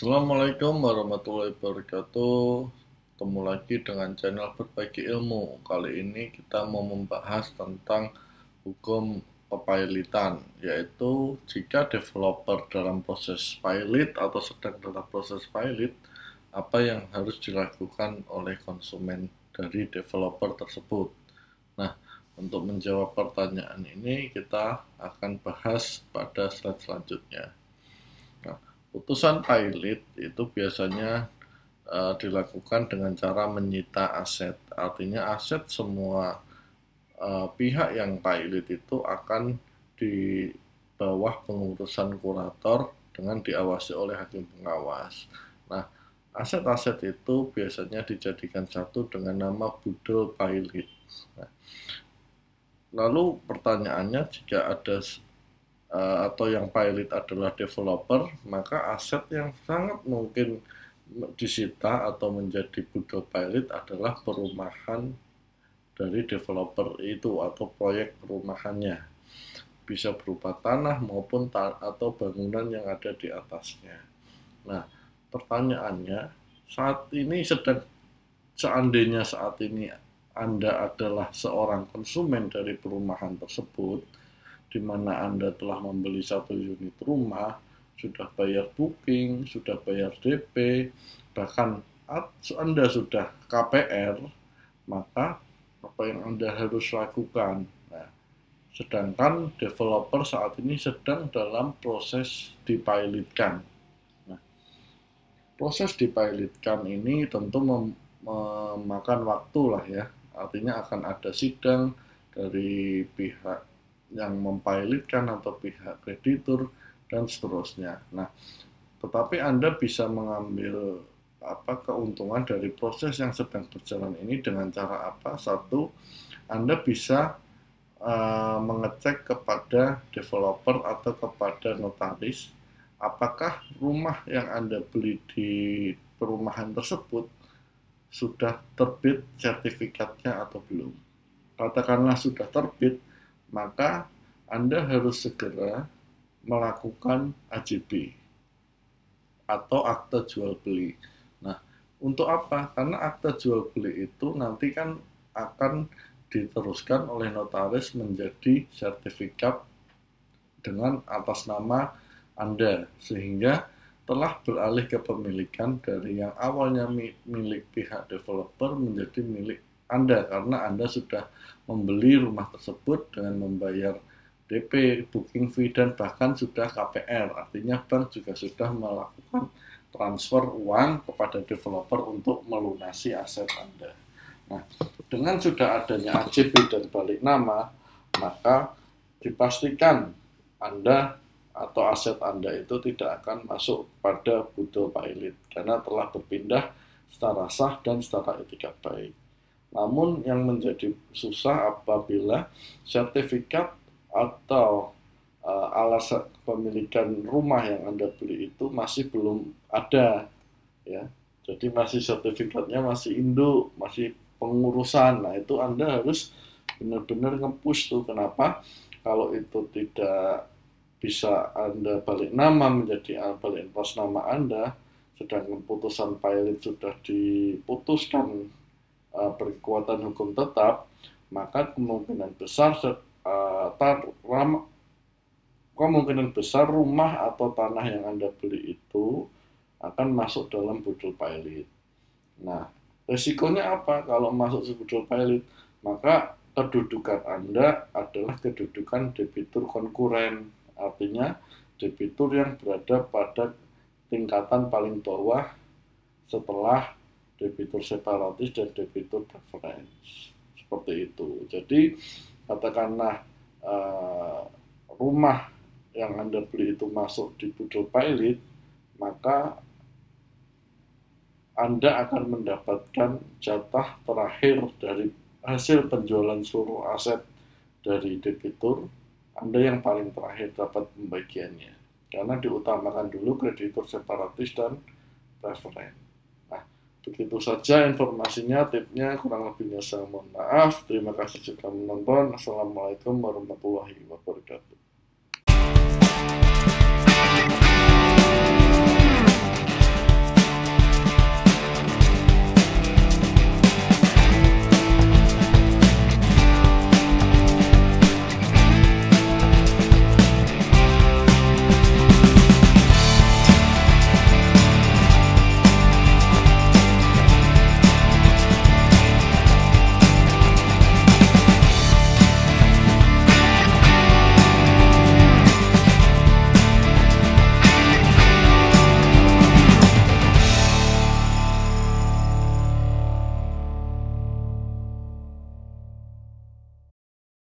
Assalamualaikum warahmatullahi wabarakatuh. Ketemu lagi dengan channel Berbagi Ilmu. Kali ini kita mau membahas tentang hukum kepailitan, yaitu jika developer dalam proses pilot atau sedang dalam proses pilot, apa yang harus dilakukan oleh konsumen dari developer tersebut. Nah, untuk menjawab pertanyaan ini kita akan bahas pada slide selanjutnya. Putusan pilot itu biasanya uh, dilakukan dengan cara menyita aset. Artinya aset semua uh, pihak yang pilot itu akan di bawah pengurusan kurator dengan diawasi oleh hakim pengawas. Nah, aset-aset itu biasanya dijadikan satu dengan nama budel pilot. Nah, Lalu pertanyaannya jika ada uh, atau yang pilot adalah developer, maka aset yang sangat mungkin disita atau menjadi budol pilot adalah perumahan dari developer itu atau proyek perumahannya. Bisa berupa tanah maupun ta atau bangunan yang ada di atasnya. Nah, pertanyaannya saat ini sedang seandainya saat ini anda adalah seorang konsumen dari perumahan tersebut, di mana Anda telah membeli satu unit rumah, sudah bayar booking, sudah bayar DP, bahkan Anda sudah KPR, maka apa yang Anda harus lakukan? Nah, sedangkan developer saat ini sedang dalam proses dipilotkan. Nah, proses dipilotkan ini tentu mem memakan waktu lah ya Artinya akan ada sidang dari pihak yang mempilotkan atau pihak kreditur dan seterusnya. Nah, tetapi Anda bisa mengambil apa keuntungan dari proses yang sedang berjalan ini dengan cara apa? Satu, Anda bisa uh, mengecek kepada developer atau kepada notaris apakah rumah yang Anda beli di perumahan tersebut sudah terbit sertifikatnya atau belum. Katakanlah sudah terbit, maka Anda harus segera melakukan AJB atau akte jual beli. Nah, untuk apa? Karena akte jual beli itu nanti kan akan diteruskan oleh notaris menjadi sertifikat dengan atas nama Anda sehingga telah beralih ke pemilikan dari yang awalnya milik pihak developer menjadi milik Anda karena Anda sudah membeli rumah tersebut dengan membayar DP, booking fee, dan bahkan sudah KPR. Artinya bank juga sudah melakukan transfer uang kepada developer untuk melunasi aset Anda. Nah, dengan sudah adanya AJB dan balik nama, maka dipastikan Anda atau aset Anda itu tidak akan masuk pada budol pilot karena telah berpindah secara sah dan secara etika baik. Namun yang menjadi susah apabila sertifikat atau uh, alasan pemilikan rumah yang Anda beli itu masih belum ada ya. Jadi masih sertifikatnya masih induk, masih pengurusan. Nah, itu Anda harus benar-benar ngepush tuh kenapa kalau itu tidak bisa Anda balik nama menjadi balik pos nama Anda, sedangkan putusan pilot sudah diputuskan uh, berkekuatan hukum tetap, maka kemungkinan besar ram, kemungkinan besar rumah atau tanah yang Anda beli itu akan masuk dalam budul pilot. Nah, resikonya apa kalau masuk ke budul pilot? Maka kedudukan Anda adalah kedudukan debitur konkuren Artinya debitur yang berada pada tingkatan paling bawah setelah debitur separatis dan debitur preference. Seperti itu. Jadi katakanlah uh, rumah yang Anda beli itu masuk di budol pilot, maka anda akan mendapatkan jatah terakhir dari hasil penjualan seluruh aset dari debitur anda yang paling terakhir dapat pembagiannya. Karena diutamakan dulu kreditur separatis dan preferen. Begitu saja informasinya, tipnya kurang lebihnya saya mohon maaf. Terima kasih sudah menonton. Assalamualaikum warahmatullahi wabarakatuh.